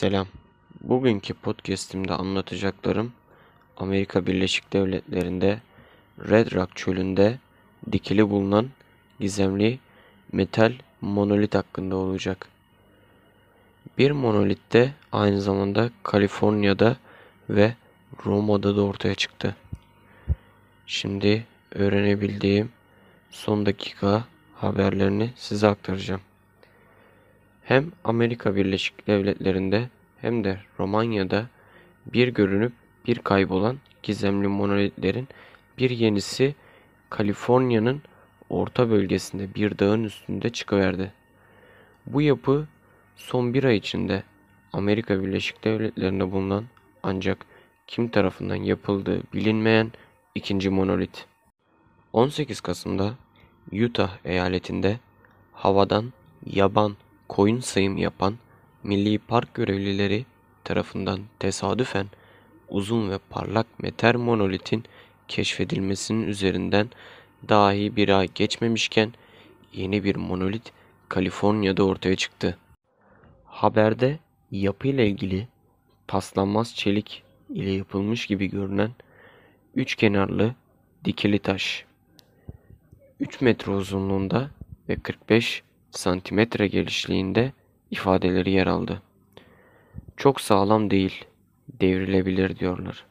Selam. Bugünkü podcast'imde anlatacaklarım Amerika Birleşik Devletleri'nde Red Rock çölünde dikili bulunan gizemli metal monolit hakkında olacak. Bir monolit de aynı zamanda Kaliforniya'da ve Roma'da da ortaya çıktı. Şimdi öğrenebildiğim son dakika haberlerini size aktaracağım. Hem Amerika Birleşik Devletleri'nde hem de Romanya'da bir görünüp bir kaybolan gizemli monolitlerin bir yenisi Kaliforniya'nın orta bölgesinde bir dağın üstünde çıkıverdi. Bu yapı son bir ay içinde Amerika Birleşik Devletleri'nde bulunan ancak kim tarafından yapıldığı bilinmeyen ikinci monolit. 18 Kasım'da Utah eyaletinde havadan yaban koyun sayım yapan milli park görevlileri tarafından tesadüfen uzun ve parlak metal monolitin keşfedilmesinin üzerinden dahi bir ay geçmemişken yeni bir monolit Kaliforniya'da ortaya çıktı. Haberde yapı ile ilgili paslanmaz çelik ile yapılmış gibi görünen üç kenarlı dikili taş 3 metre uzunluğunda ve 45 santimetre genişliğinde ifadeleri yer aldı. Çok sağlam değil, devrilebilir diyorlar.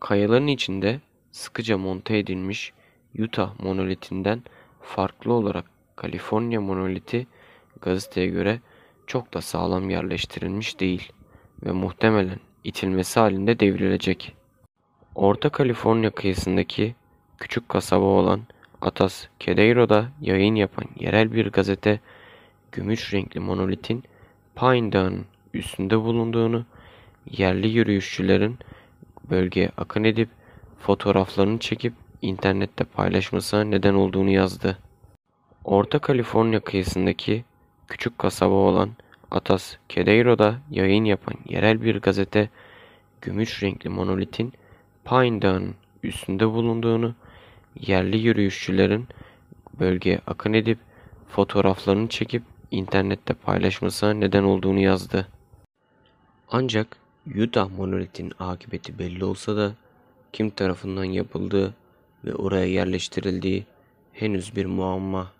Kayaların içinde sıkıca monte edilmiş Utah monolitinden farklı olarak Kaliforniya monoliti gazeteye göre çok da sağlam yerleştirilmiş değil ve muhtemelen itilmesi halinde devrilecek. Orta Kaliforniya kıyısındaki küçük kasaba olan Atas Kedeiro'da yayın yapan yerel bir gazete gümüş renkli monolitin Pine Dağı'nın üstünde bulunduğunu, yerli yürüyüşçülerin bölgeye akın edip fotoğraflarını çekip internette paylaşmasına neden olduğunu yazdı. Orta Kaliforniya kıyısındaki küçük kasaba olan Atas Kedeiro'da yayın yapan yerel bir gazete gümüş renkli monolitin Pine Dağı'nın üstünde bulunduğunu, yerli yürüyüşçülerin bölgeye akın edip fotoğraflarını çekip internette paylaşmasına neden olduğunu yazdı. Ancak Utah monolitin akıbeti belli olsa da kim tarafından yapıldığı ve oraya yerleştirildiği henüz bir muamma.